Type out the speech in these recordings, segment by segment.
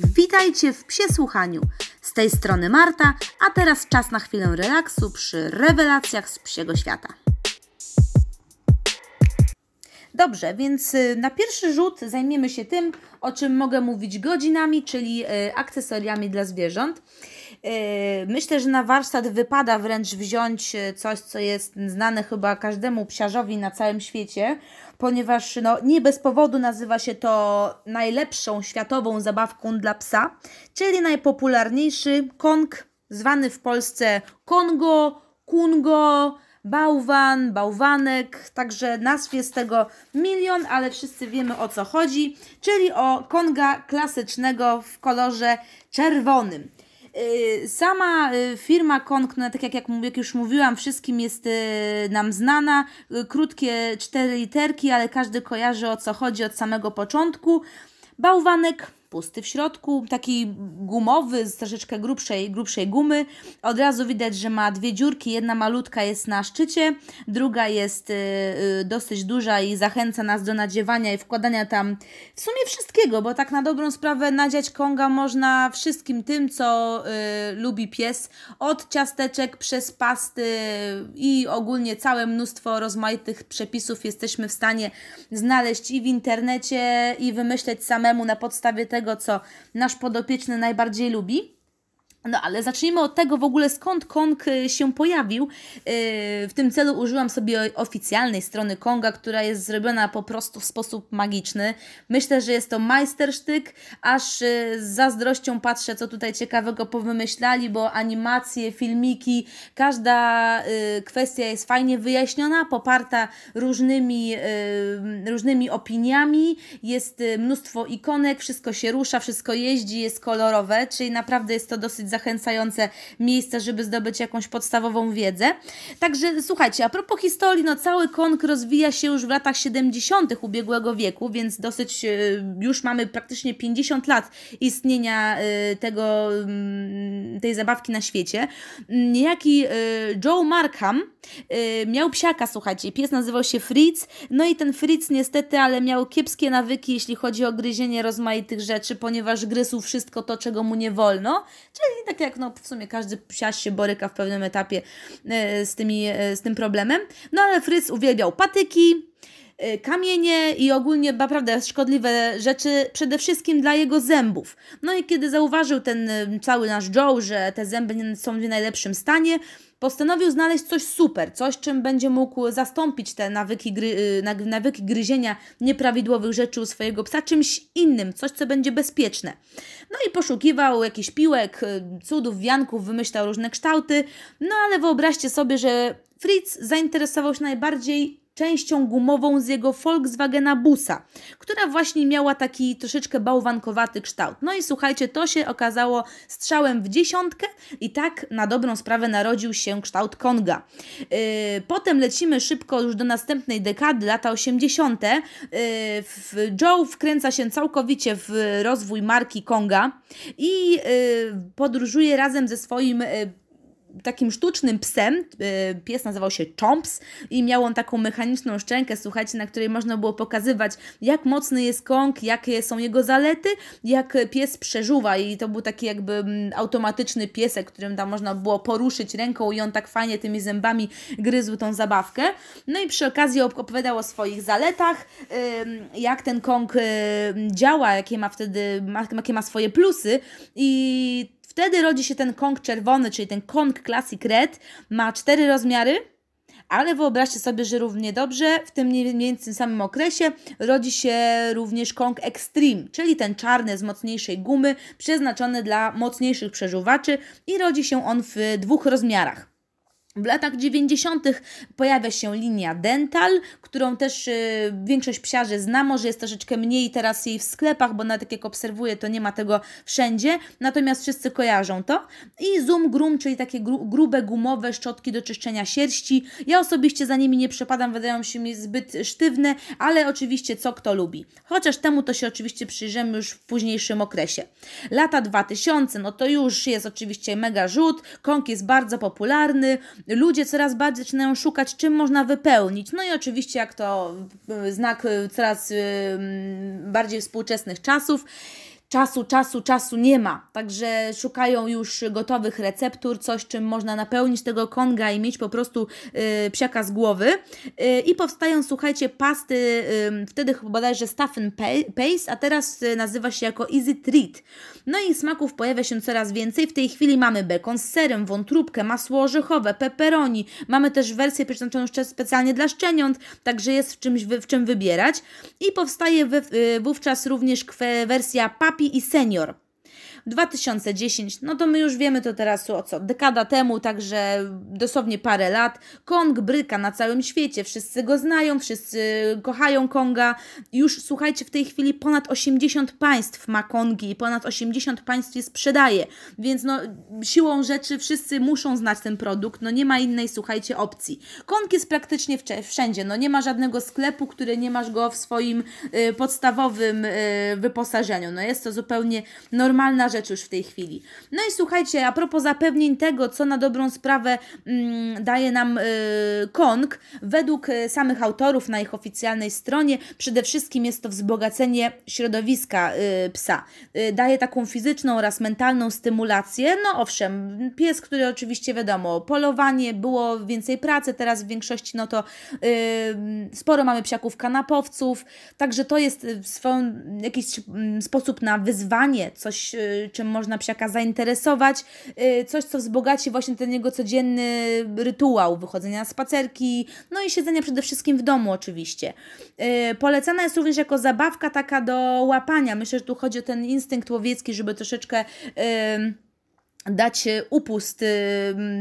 Witajcie w Psie Słuchaniu. Z tej strony Marta, a teraz czas na chwilę relaksu przy rewelacjach z psiego świata. Dobrze, więc y, na pierwszy rzut zajmiemy się tym, o czym mogę mówić godzinami, czyli y, akcesoriami dla zwierząt. Y, myślę, że na warsztat wypada wręcz wziąć coś, co jest znane chyba każdemu psiarzowi na całym świecie, ponieważ no, nie bez powodu nazywa się to najlepszą światową zabawką dla psa, czyli najpopularniejszy Kong, zwany w Polsce Kongo, Kungo, bałwan, bałwanek, także nazw jest tego milion, ale wszyscy wiemy o co chodzi, czyli o konga klasycznego w kolorze czerwonym. Y, sama y, firma Kong, no tak jak, jak, jak już mówiłam, wszystkim jest y, nam znana. Krótkie cztery literki, ale każdy kojarzy o co chodzi od samego początku. Bałwanek pusty w środku, taki gumowy, z troszeczkę grubszej, grubszej gumy. Od razu widać, że ma dwie dziurki, jedna malutka jest na szczycie, druga jest y, y, dosyć duża i zachęca nas do nadziewania i wkładania tam w sumie wszystkiego, bo tak na dobrą sprawę nadziać konga można wszystkim tym, co y, lubi pies, od ciasteczek przez pasty i ogólnie całe mnóstwo rozmaitych przepisów jesteśmy w stanie znaleźć i w internecie i wymyśleć samemu na podstawie tego, tego, co nasz podopieczny najbardziej lubi. No ale zacznijmy od tego w ogóle skąd Kong y, się pojawił. Y, w tym celu użyłam sobie oficjalnej strony Konga, która jest zrobiona po prostu w sposób magiczny. Myślę, że jest to majstersztyk, aż y, z zazdrością patrzę, co tutaj ciekawego powymyślali, bo animacje, filmiki, każda kwestia jest fajnie wyjaśniona, poparta różnymi, różnymi opiniami. Jest mnóstwo ikonek, wszystko się rusza, wszystko jeździ, jest kolorowe, czyli naprawdę jest to dosyć zachęcające miejsce, żeby zdobyć jakąś podstawową wiedzę. Także słuchajcie, a propos historii, no cały Kong rozwija się już w latach 70. ubiegłego wieku, więc dosyć e, już mamy praktycznie 50 lat istnienia e, tego, mm, tej zabawki na świecie. Niejaki e, Joe Markham miał psiaka, słuchajcie, pies nazywał się Fritz, no i ten Fritz niestety, ale miał kiepskie nawyki, jeśli chodzi o gryzienie rozmaitych rzeczy, ponieważ gryzł wszystko to, czego mu nie wolno, czyli tak jak no, w sumie każdy psiarz się boryka w pewnym etapie e, z, tymi, e, z tym problemem. No ale Fryz uwielbiał patyki, kamienie i ogólnie naprawdę szkodliwe rzeczy, przede wszystkim dla jego zębów. No i kiedy zauważył ten cały nasz Joe, że te zęby są w najlepszym stanie, postanowił znaleźć coś super, coś czym będzie mógł zastąpić te nawyki, gry, y, nawyki gryzienia nieprawidłowych rzeczy u swojego psa czymś innym, coś co będzie bezpieczne. No i poszukiwał jakichś piłek, y, cudów, wianków, wymyślał różne kształty, no ale wyobraźcie sobie, że Fritz zainteresował się najbardziej częścią gumową z jego Volkswagena Busa, która właśnie miała taki troszeczkę bałwankowaty kształt. No i słuchajcie, to się okazało strzałem w dziesiątkę i tak na dobrą sprawę narodził się kształt Konga. Yy, potem lecimy szybko już do następnej dekady, lata 80. Yy, Joe wkręca się całkowicie w rozwój marki Konga i yy, podróżuje razem ze swoim yy, takim sztucznym psem. Y, pies nazywał się Chomps i miał on taką mechaniczną szczękę, słuchajcie, na której można było pokazywać, jak mocny jest kąk, jakie są jego zalety, jak pies przeżuwa i to był taki jakby mm, automatyczny piesek, którym tam można było poruszyć ręką i on tak fajnie tymi zębami gryzł tą zabawkę. No i przy okazji opowiadał o swoich zaletach, jak ten kąk działa, jakie ma wtedy, jakie ma swoje plusy i Wtedy rodzi się ten Kong czerwony, czyli ten Kong Classic Red. Ma cztery rozmiary, ale wyobraźcie sobie, że równie dobrze w tym mniej więcej samym okresie rodzi się również Kong Extreme, czyli ten czarny z mocniejszej gumy, przeznaczony dla mocniejszych przeżuwaczy i rodzi się on w dwóch rozmiarach. W latach 90. pojawia się linia Dental, którą też y, większość psiarzy zna, może jest troszeczkę mniej teraz jej w sklepach, bo nawet jak obserwuję, to nie ma tego wszędzie, natomiast wszyscy kojarzą to. I Zoom Groom, czyli takie gru, grube, gumowe szczotki do czyszczenia sierści. Ja osobiście za nimi nie przepadam, wydają się mi zbyt sztywne, ale oczywiście co kto lubi. Chociaż temu to się oczywiście przyjrzymy już w późniejszym okresie. Lata 2000, no to już jest oczywiście mega rzut, kąk jest bardzo popularny, ludzie coraz bardziej zaczynają szukać, czym można wypełnić. No i oczywiście, jak to y, znak y, coraz y, bardziej współczesnych czasów, czasu, czasu, czasu nie ma. Także szukają już gotowych receptur, coś czym można napełnić tego konga i mieć po prostu y, psiaka z głowy. Y, I powstają, słuchajcie, pasty, y, wtedy bodajże Stuff and Paste, a teraz y, nazywa się jako Easy Treat. No i smaków pojawia się coraz więcej. W tej chwili mamy bekon z serem, wątróbkę, masło orzechowe, pepperoni. Mamy też wersję przeznaczoną specjalnie dla szczeniąt, także jest w, czymś, w czym wybierać. I powstaje y, wówczas również wersja papi i senior. 2010, no to my już wiemy to teraz o co, dekada temu, także dosłownie parę lat. Kong bryka na całym świecie, wszyscy go znają, wszyscy kochają Konga. Już słuchajcie, w tej chwili ponad 80 państw ma Kongi i ponad 80 państw je sprzedaje, więc no siłą rzeczy wszyscy muszą znać ten produkt, no nie ma innej, słuchajcie, opcji. Kong jest praktycznie wszędzie, no nie ma żadnego sklepu, który nie masz go w swoim y, podstawowym y, wyposażeniu, no jest to zupełnie normalna rzecz rzecz już w tej chwili. No i słuchajcie, a propos zapewnień tego, co na dobrą sprawę mm, daje nam y, Kong, według y, samych autorów na ich oficjalnej stronie, przede wszystkim jest to wzbogacenie środowiska y, psa. Y, daje taką fizyczną oraz mentalną stymulację. No owszem, pies, który oczywiście wiadomo, polowanie, było więcej pracy, teraz w większości no to y, sporo mamy psiaków kanapowców, także to jest w swą, jakiś mm, sposób na wyzwanie, coś y, czym można psiaka zainteresować, y, coś, co wzbogaci właśnie ten jego codzienny rytuał wychodzenia na spacerki, no i siedzenia przede wszystkim w domu oczywiście. Y, polecana jest również jako zabawka taka do łapania. Myślę, że tu chodzi o ten instynkt łowiecki, żeby troszeczkę dać upust y,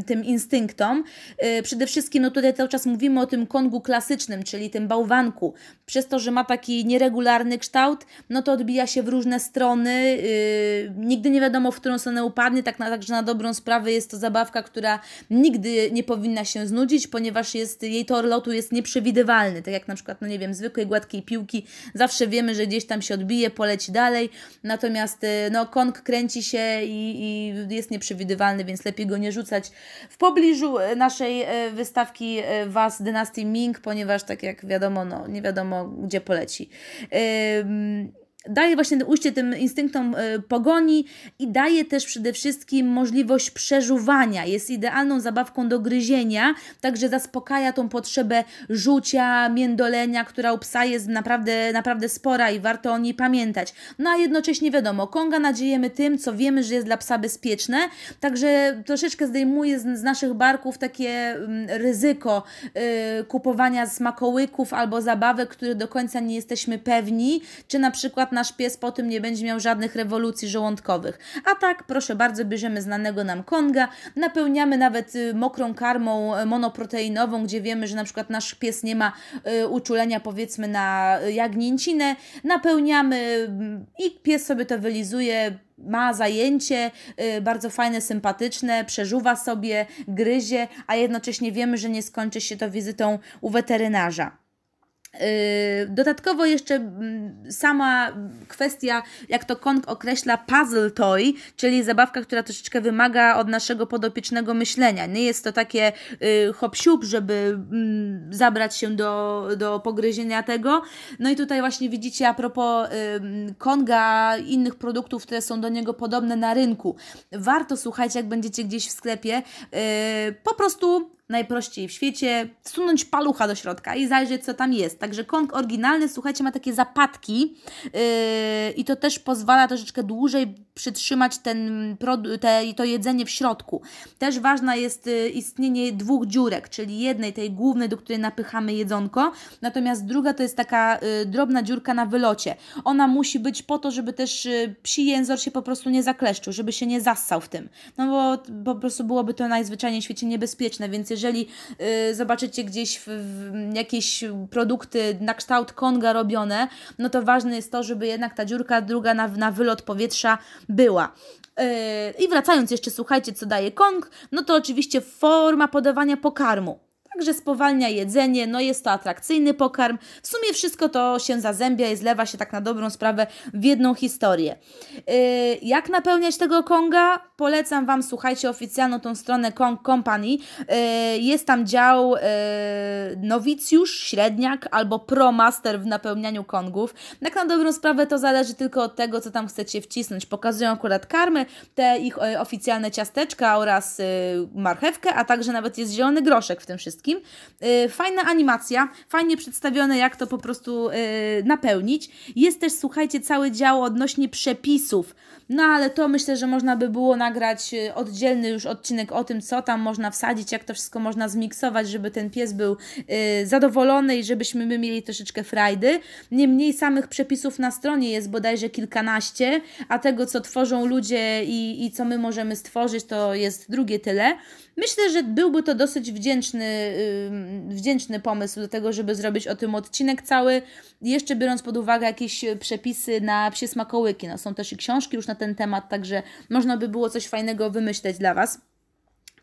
tym instynktom. Y, przede wszystkim, no tutaj cały czas mówimy o tym kongu klasycznym, czyli tym bałwanku. Przez to, że ma taki nieregularny kształt, no to odbija się w różne strony. Y, nigdy nie wiadomo, w którą stronę upadnie. Tak na, także na dobrą sprawę jest to zabawka, która nigdy nie powinna się znudzić, ponieważ jest, jej tor lotu jest nieprzewidywalny. Tak jak na przykład, no nie wiem, zwykłej gładkiej piłki. Zawsze wiemy, że gdzieś tam się odbije, poleci dalej. Natomiast no, kong kręci się i, i jest nieprzewidywalny, więc lepiej go nie rzucać w pobliżu e, naszej e, wystawki e, Was Dynasty Ming, ponieważ tak jak wiadomo, no, nie wiadomo gdzie poleci daje właśnie ujście tym instynktom e, pogoni i daje też przede wszystkim możliwość przeżuwania. Jest idealną zabawką do gryzienia, także zaspokaja tą potrzebę rzucia, międolenia, która u psa jest naprawdę, naprawdę spora i warto o niej pamiętać. No a jednocześnie wiadomo, konga nadziejemy tym, co wiemy, że jest dla psa bezpieczne, także troszeczkę zdejmuje z, z naszych barków takie mm, ryzyko y, kupowania smakołyków albo zabawek, których do końca nie jesteśmy pewni, czy na przykład nasz pies po tym nie będzie miał żadnych rewolucji żołądkowych. A tak, proszę bardzo, bierzemy znanego nam konga, napełniamy nawet y, mokrą karmą y, monoproteinową, gdzie wiemy, że na przykład nasz pies nie ma y, uczulenia powiedzmy na jagnięcinę, napełniamy i pies sobie to wylizuje, ma zajęcie bardzo fajne, sympatyczne, przeżuwa sobie, gryzie, a jednocześnie wiemy, że nie skończy się to wizytą u weterynarza. Yy, dodatkowo jeszcze mm, sama kwestia, jak to Kong określa, puzzle toy, czyli zabawka, która troszeczkę wymaga od naszego podopiecznego myślenia. Nie jest to takie y, hop żeby mm, zabrać się do, do pogryzienia tego. No i tutaj właśnie widzicie a propos y, Konga innych produktów, które są do niego podobne na rynku. Warto, słuchajcie, jak będziecie gdzieś w sklepie, y, po prostu najprościej w świecie, sunąć palucha do środka i zajrzeć, co tam jest. Także Kong oryginalny, słuchajcie, ma takie zapadki yy, i to też pozwala troszeczkę dłużej przytrzymać ten, te, to jedzenie w środku. Też ważna jest yy, istnienie dwóch dziurek, czyli jednej, tej głównej, do której napychamy jedzonko, natomiast druga to jest taka yy, drobna dziurka na wylocie. Ona musi być po to, żeby też yy, psi jęzor się po prostu nie zakleszczył, żeby się nie zassał w tym. No bo po prostu byłoby to najzwyczajniej w świecie niebezpieczne, więc jeżeli y, zobaczycie gdzieś w, w jakieś produkty na kształt konga robione, no to ważne jest to, żeby jednak ta dziurka druga na, na wylot powietrza była. Y, I wracając jeszcze, słuchajcie, co daje kong, no to oczywiście forma podawania pokarmu. Także spowalnia jedzenie, no jest to atrakcyjny pokarm. W sumie wszystko to się zazębia i zlewa się tak na dobrą sprawę w jedną historię. Yy, jak napełniać tego Konga? Polecam Wam, słuchajcie, oficjalną tą stronę Kong Company. Yy, jest tam dział yy, nowicjusz, średniak albo pro master w napełnianiu Kongów. Tak na dobrą sprawę to zależy tylko od tego, co tam chcecie wcisnąć. Pokazują akurat karmy, te ich yy, oficjalne ciasteczka oraz yy, marchewkę, a także nawet jest zielony groszek w tym wszystkim wszystkim. Y, fajna animacja, fajnie przedstawione, jak to po prostu y, napełnić. Jest też, słuchajcie, cały dział odnośnie przepisów. No ale to myślę, że można by było nagrać y, oddzielny już odcinek o tym, co tam można wsadzić, jak to wszystko można zmiksować, żeby ten pies był zadowolony i żebyśmy my mieli troszeczkę frajdy. Niemniej samych przepisów na stronie jest bodajże kilkanaście, a tego, co tworzą ludzie i, i co my możemy stworzyć, to jest drugie tyle. Myślę, że byłby to dosyć wdzięczny, wdzięczny pomysł do tego, żeby zrobić o tym odcinek cały, jeszcze biorąc pod uwagę jakieś przepisy na psie smakołyki. No, są też i książki już na ten temat, także można by było coś fajnego wymyśleć dla Was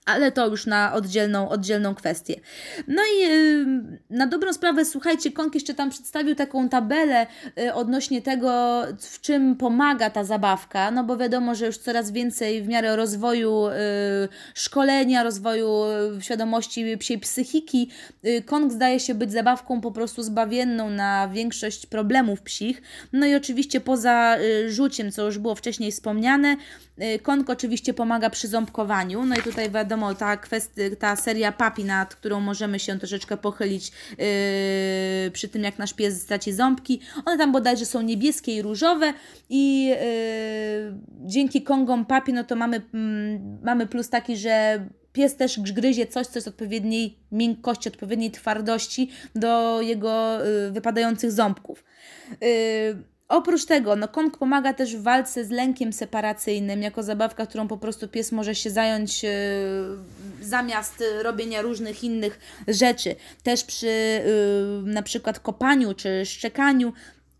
ale to już na oddzielną, oddzielną kwestię. No i na dobrą sprawę, słuchajcie, Kong jeszcze tam przedstawił taką tabelę yy, odnośnie tego, w czym pomaga ta zabawka, no bo wiadomo, że już coraz więcej w miarę rozwoju yy, szkolenia, rozwoju y, świadomości psiej psychiki, y, Kong zdaje się być zabawką po prostu zbawienną na większość problemów psich. No i oczywiście poza y, rzuciem, co już było wcześniej wspomniane, Kong oczywiście pomaga przy ząbkowaniu, no i tutaj wiadomo, wiadomo, ta, kwestia, ta seria papi, nad którą możemy się troszeczkę pochylić yy, przy tym, jak nasz pies straci ząbki. One tam bodajże są niebieskie i różowe i yy, dzięki Kongom papi, no to mamy, mm, mamy plus taki, że pies też gryzie coś, co jest odpowiedniej miękkości, odpowiedniej twardości do jego yy, wypadających ząbków. Yy, Oprócz tego, no Kong pomaga też w walce z lękiem separacyjnym, jako zabawka, którą po prostu pies może się zająć yy, zamiast robienia różnych innych rzeczy. Też przy yy, na przykład kopaniu czy szczekaniu.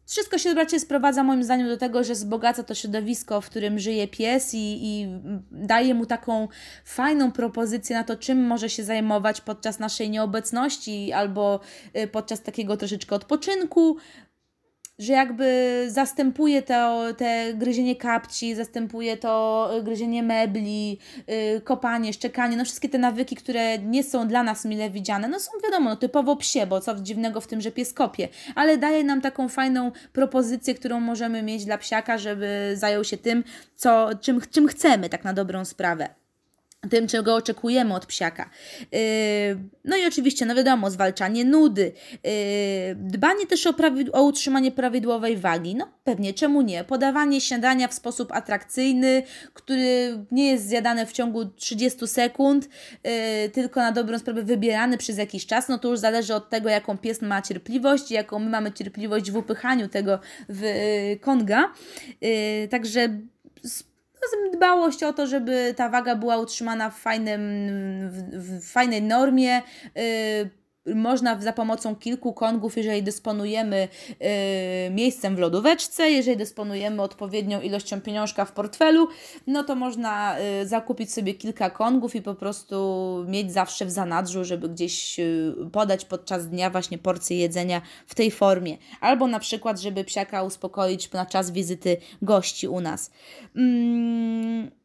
Wszystko się raczej sprowadza moim zdaniem do tego, że wzbogaca to środowisko, w którym żyje pies i, i daje mu taką fajną propozycję na to, czym może się zajmować podczas naszej nieobecności albo y, podczas takiego troszeczkę odpoczynku że jakby zastępuje to te gryzienie kapci, zastępuje to y, gryzienie mebli, yy, kopanie, szczekanie, no wszystkie te nawyki, które nie są dla nas mile widziane, no są wiadomo, no typowo psie, bo co dziwnego w tym, że pies kopie, ale daje nam taką fajną propozycję, którą możemy mieć dla psiaka, żeby zajął się tym, co, czym, czym chcemy tak na dobrą sprawę tym, czego oczekujemy od psiaka. Yy, no i oczywiście, no wiadomo, zwalczanie nudy, yy, dbanie też o, o utrzymanie prawidłowej wagi. No pewnie, czemu nie? Podawanie śniadania w sposób atrakcyjny, który nie jest zjadane w ciągu 30 sekund, yy, tylko na dobrą sprawę wybierany przez jakiś czas. No to już zależy od tego, jaką pies ma cierpliwość, jaką my mamy cierpliwość w upychaniu tego w konga. Także dbałość o to, żeby ta waga była utrzymana w, fajnym, w, w fajnej normie. Można za pomocą kilku kongów, jeżeli dysponujemy yy, miejscem w lodóweczce, jeżeli dysponujemy odpowiednią ilością pieniążka w portfelu, no to można yy, zakupić sobie kilka kongów i po prostu mieć zawsze w zanadrzu, żeby gdzieś yy, podać podczas dnia właśnie porcję jedzenia w tej formie. Albo na przykład, żeby psiaka uspokoić na czas wizyty gości u nas. Mm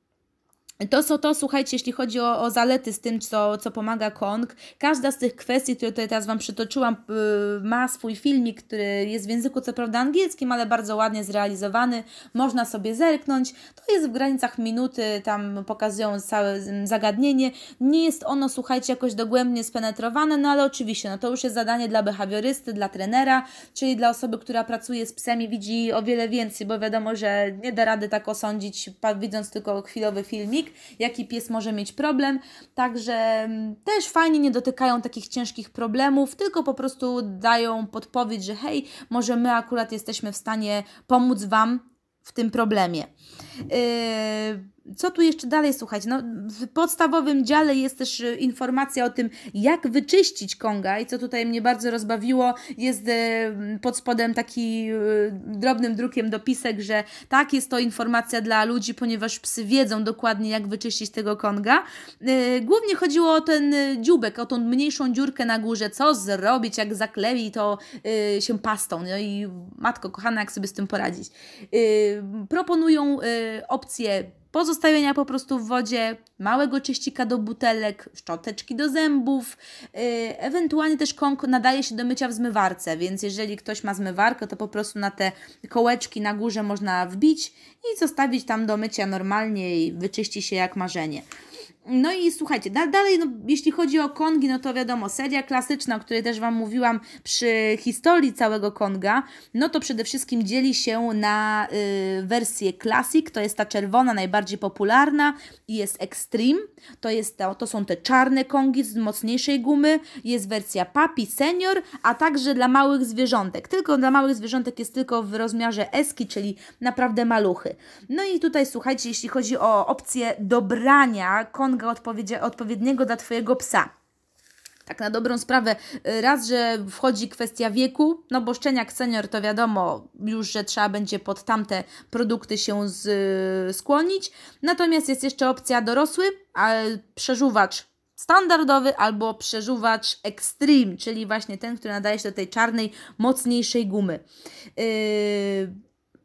to są to, słuchajcie, jeśli chodzi o, o zalety z tym, co, co pomaga Kong. Każda z tych kwestii, które tutaj teraz Wam przytoczyłam, yy, ma swój filmik, który jest w języku co prawda angielskim, ale bardzo ładnie zrealizowany. Można sobie zerknąć. To jest w granicach minuty, tam pokazują całe zagadnienie. Nie jest ono, słuchajcie, jakoś dogłębnie spenetrowane, no ale oczywiście, no to już jest zadanie dla behawiorysty, dla trenera, czyli dla osoby, która pracuje z psem i widzi o wiele więcej, bo wiadomo, że nie da rady tak osądzić, widząc tylko chwilowy filmik jaki pies może mieć problem. Także mm, też fajnie nie dotykają takich ciężkich problemów, tylko po prostu dają podpowiedź, że hej, może my akurat jesteśmy w stanie pomóc Wam w tym problemie. Yy, co tu jeszcze dalej słuchać? No, w podstawowym dziale jest też y, informacja o tym, jak wyczyścić Konga i co tutaj mnie bardzo rozbawiło, jest y, pod spodem taki y, drobnym drukiem dopisek, że tak, jest to informacja dla ludzi, ponieważ psy wiedzą dokładnie, jak wyczyścić tego Konga. Głównie chodziło o ten dziubek, o tą mniejszą dziurkę na górze, co zrobić, jak zaklei to się pastą. No i matko kochana, jak sobie z tym poradzić. Proponują opcję pozostawienia po prostu w wodzie, małego czyścika do butelek, szczoteczki do zębów, yy, ewentualnie też kąk nadaje się do mycia w zmywarce, więc jeżeli ktoś ma zmywarkę, to po prostu na te kołeczki na górze można wbić i zostawić tam do mycia normalnie i wyczyści się jak marzenie. No i słuchajcie, da dalej, no, jeśli chodzi o Kongi, no to wiadomo, seria klasyczna, o której też Wam mówiłam przy historii całego Konga, no to przede wszystkim dzieli się na y, wersję Classic, to jest ta czerwona, najbardziej popularna, i jest Extreme, to, jest to, to są te czarne Kongi z mocniejszej gumy, jest wersja Papi Senior, a także dla małych zwierzątek. Tylko dla małych zwierzątek jest tylko w rozmiarze eski, czyli naprawdę maluchy. No i tutaj słuchajcie, jeśli chodzi o opcję dobrania Konga, odpowiedniego dla Twojego psa. Tak na dobrą sprawę, y, raz, że wchodzi kwestia wieku, no bo szczeniak senior to wiadomo już, że trzeba będzie pod tamte produkty się z, y, skłonić. Natomiast jest jeszcze opcja dorosły, a przeżuwacz standardowy albo przeżuwacz extreme, czyli właśnie ten, który nadaje się do tej czarnej, mocniejszej gumy. Yy,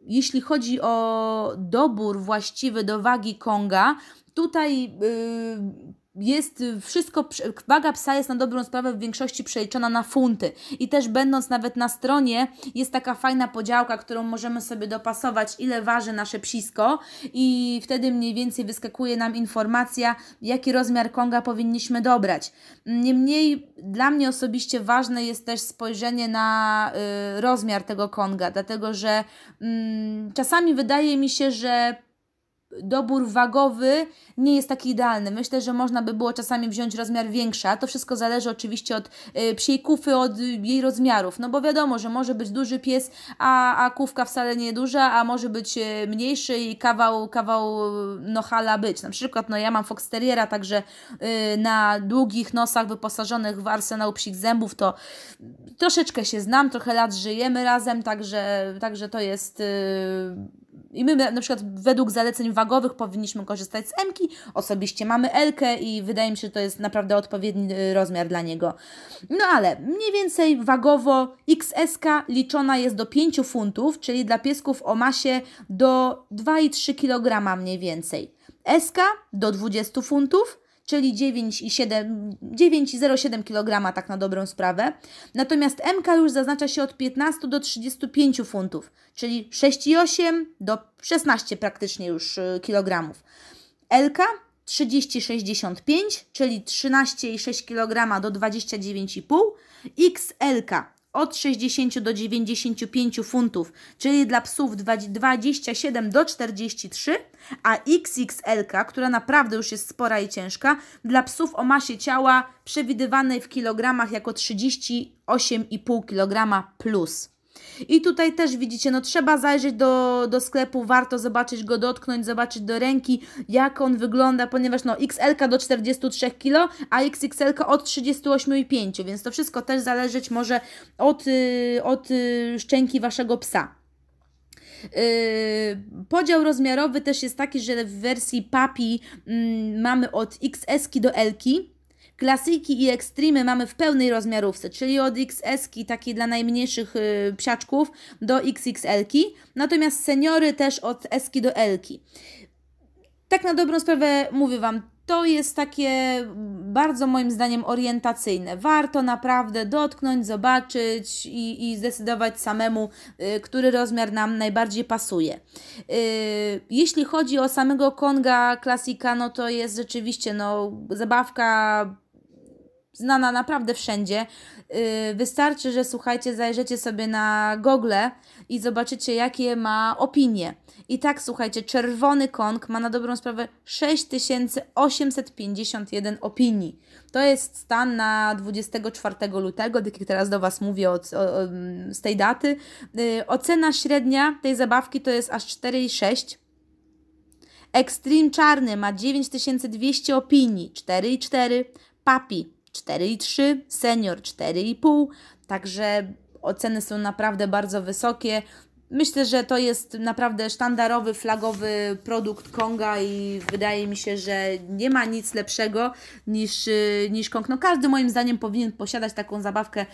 jeśli chodzi o dobór właściwy do wagi Konga, tutaj yy, jest wszystko, waga psa jest na dobrą sprawę w większości przeliczona na funty. I też będąc nawet na stronie, jest taka fajna podziałka, którą możemy sobie dopasować, ile waży nasze psisko, i wtedy mniej więcej wyskakuje nam informacja, jaki rozmiar konga powinniśmy dobrać. Niemniej dla mnie osobiście ważne jest też spojrzenie na y, rozmiar tego konga, dlatego że y, czasami wydaje mi się, że dobór wagowy nie jest taki idealny. Myślę, że można by było czasami wziąć rozmiar większy, a to wszystko zależy oczywiście od y, psiej kufy, od jej rozmiarów, no bo wiadomo, że może być duży pies, a, a kufka wcale nie duża, a może być y, mniejszy i kawał, kawał nohala być. Na przykład, no ja mam Fox Terriera, także na długich nosach wyposażonych w arsenał psich zębów, to troszeczkę się znam, trochę lat żyjemy razem, także, także to jest i my na przykład według zaleceń wagowych powinniśmy korzystać z M-ki. Osobiście mamy L-kę i wydaje mi się, że to jest naprawdę odpowiedni y, rozmiar dla niego. No ale mniej więcej wagowo XS liczona jest do 5 funtów, czyli dla piesków o masie do 2,3 kg mniej więcej. SK do 20 funtów, czyli 9,07 kg tak na dobrą sprawę. Natomiast MK już zaznacza się od 15 do 35 funtów, czyli 6,8 do 16 praktycznie już y, kilogramów. LK 30,65, czyli 13,6 kg do 29,5. XLK od 60 do 95 funtów, czyli dla psów 27 do 43, a XXL, która naprawdę już jest spora i ciężka, dla psów o masie ciała przewidywanej w kilogramach jako 38,5 kg plus. I tutaj też widzicie, no trzeba zajrzeć do, do sklepu, warto zobaczyć go, dotknąć, zobaczyć do ręki, jak on wygląda, ponieważ no XL do 43 kg, a XXL od 38,5, więc to wszystko też zależeć może od, y, od y, szczęki Waszego psa. Yy, podział rozmiarowy też jest taki, że w wersji papi yy, mamy od XS do L. -ki. Klasyki i ekstremy mamy w pełnej rozmiarówce, czyli od XS takiej dla najmniejszych y, psiaczków do XXL, -ki. natomiast seniory też od S do L. -ki. Tak na dobrą sprawę mówię Wam, to jest takie bardzo moim zdaniem orientacyjne. Warto naprawdę dotknąć, zobaczyć i, i zdecydować samemu, y, który rozmiar nam najbardziej pasuje. Y, jeśli chodzi o samego Konga klasika, no to jest rzeczywiście no, zabawka znana naprawdę wszędzie. Yy, wystarczy, że słuchajcie, zajrzycie sobie na Google i zobaczycie, jakie ma opinie. I tak, słuchajcie, Czerwony Kong ma na dobrą sprawę 6851 opinii. To jest stan na 24 lutego, tak jak teraz do Was mówię od, o, z tej daty. Yy, ocena średnia tej zabawki to jest aż 4,6 Extreme Czarny ma 9200 opinii, 4,4. Papi 4,3. Senior 4,5. Także oceny są naprawdę bardzo wysokie. Myślę, że to jest naprawdę sztandarowy, flagowy produkt Konga i wydaje mi się, że nie ma nic lepszego niż, y, niż Kong. No każdy moim zdaniem powinien posiadać taką zabawkę yy,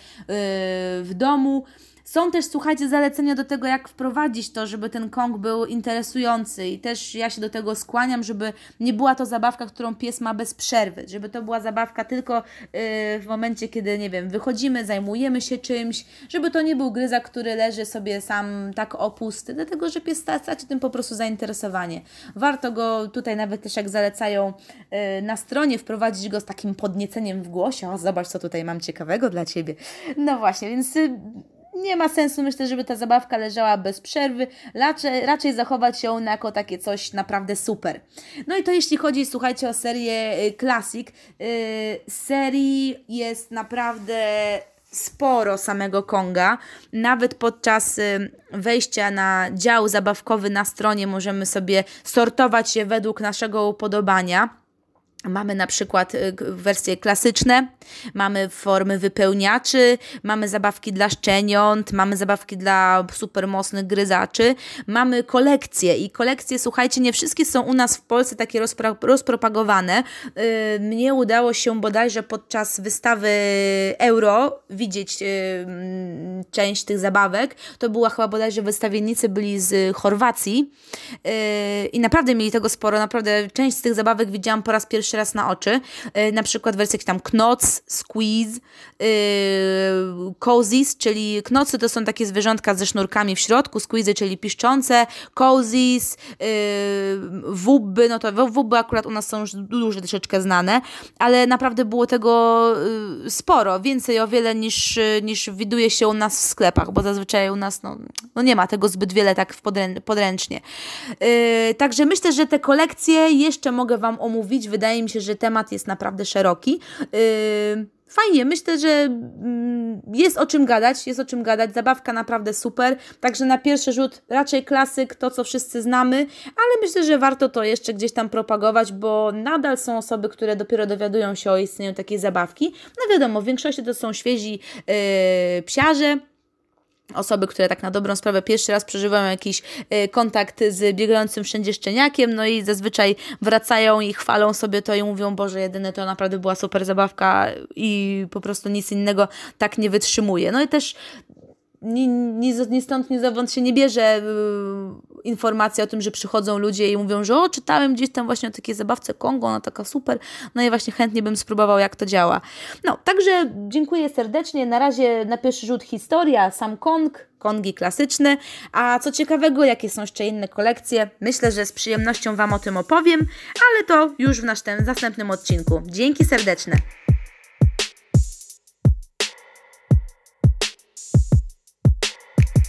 w domu. Są też, słuchajcie, zalecenia do tego, jak wprowadzić to, żeby ten Kong był interesujący. I też ja się do tego skłaniam, żeby nie była to zabawka, którą pies ma bez przerwy, żeby to była zabawka tylko yy, w momencie, kiedy, nie wiem, wychodzimy, zajmujemy się czymś, żeby to nie był gryza, który leży sobie sam tak opusty, dlatego, że pies straci tym po prostu zainteresowanie. Warto go tutaj nawet też, jak zalecają yy, na stronie, wprowadzić go z takim podnieceniem w głosie, o zobacz, co tutaj mam ciekawego dla Ciebie. No właśnie, więc... Yy, nie ma sensu, myślę, żeby ta zabawka leżała bez przerwy, raczej, raczej zachować ją jako takie coś naprawdę super. No i to jeśli chodzi, słuchajcie, o serię Classic. Yy, serii jest naprawdę sporo samego Konga. Nawet podczas y, wejścia na dział zabawkowy na stronie możemy sobie sortować je według naszego upodobania. Mamy na przykład y, wersje klasyczne, mamy formy wypełniaczy, mamy zabawki dla szczeniąt, mamy zabawki dla super mocnych gryzaczy, mamy kolekcje i kolekcje, słuchajcie, nie wszystkie są u nas w Polsce takie rozpro rozpropagowane. Y, mnie udało się bodajże podczas wystawy Euro widzieć y, mm, część tych zabawek. To była chyba bodajże wystawiennicy byli z Chorwacji i naprawdę mieli tego sporo, naprawdę część z tych zabawek widziałam po raz pierwszy pierwszy raz na oczy. Yy, na przykład wersje tam Knots, Squeeze, yy, Cozies, czyli knocy to są takie zwierzątka ze sznurkami w środku, squeeze, czyli piszczące, Cozies, yy, wubby, no to wubby akurat u nas są już dużo troszeczkę znane, ale naprawdę było tego yy, sporo, więcej o wiele niż, niż widuje się u nas w sklepach, bo zazwyczaj u nas no, no nie ma tego zbyt wiele tak w podrę podręcznie. Yy, także myślę, że te kolekcje jeszcze mogę Wam omówić, wydaje wydaje mi się, że temat jest naprawdę szeroki. Yy, fajnie, myślę, że mm, jest o czym gadać, jest o czym gadać, zabawka naprawdę super, także na pierwszy rzut raczej klasyk, to co wszyscy znamy, ale myślę, że warto to jeszcze gdzieś tam propagować, bo nadal są osoby, które dopiero dowiadują się o istnieniu takiej zabawki. No wiadomo, w większości to są świezi yy, psiarze, osoby, które tak na dobrą sprawę pierwszy raz przeżywają jakiś y, kontakt z biegającym wszędzie szczeniakiem, no i zazwyczaj wracają i chwalą sobie to i mówią, Boże, jedyne to naprawdę była super zabawka i po prostu nic innego tak nie wytrzymuje. No i też ni, ni, ni stąd, ni zowąd się nie bierze y, informacja o tym, że przychodzą ludzie i mówią, że o, czytałem gdzieś tam właśnie o takiej zabawce Kongo, ona taka super, no i właśnie chętnie bym spróbował, jak to działa. No, także dziękuję serdecznie. Na razie na pierwszy rzut historia, sam Kong, Kongi klasyczne, a co ciekawego, jakie są jeszcze inne kolekcje, myślę, że z przyjemnością Wam o tym opowiem, ale to już w naszym następnym odcinku. Dzięki serdeczne.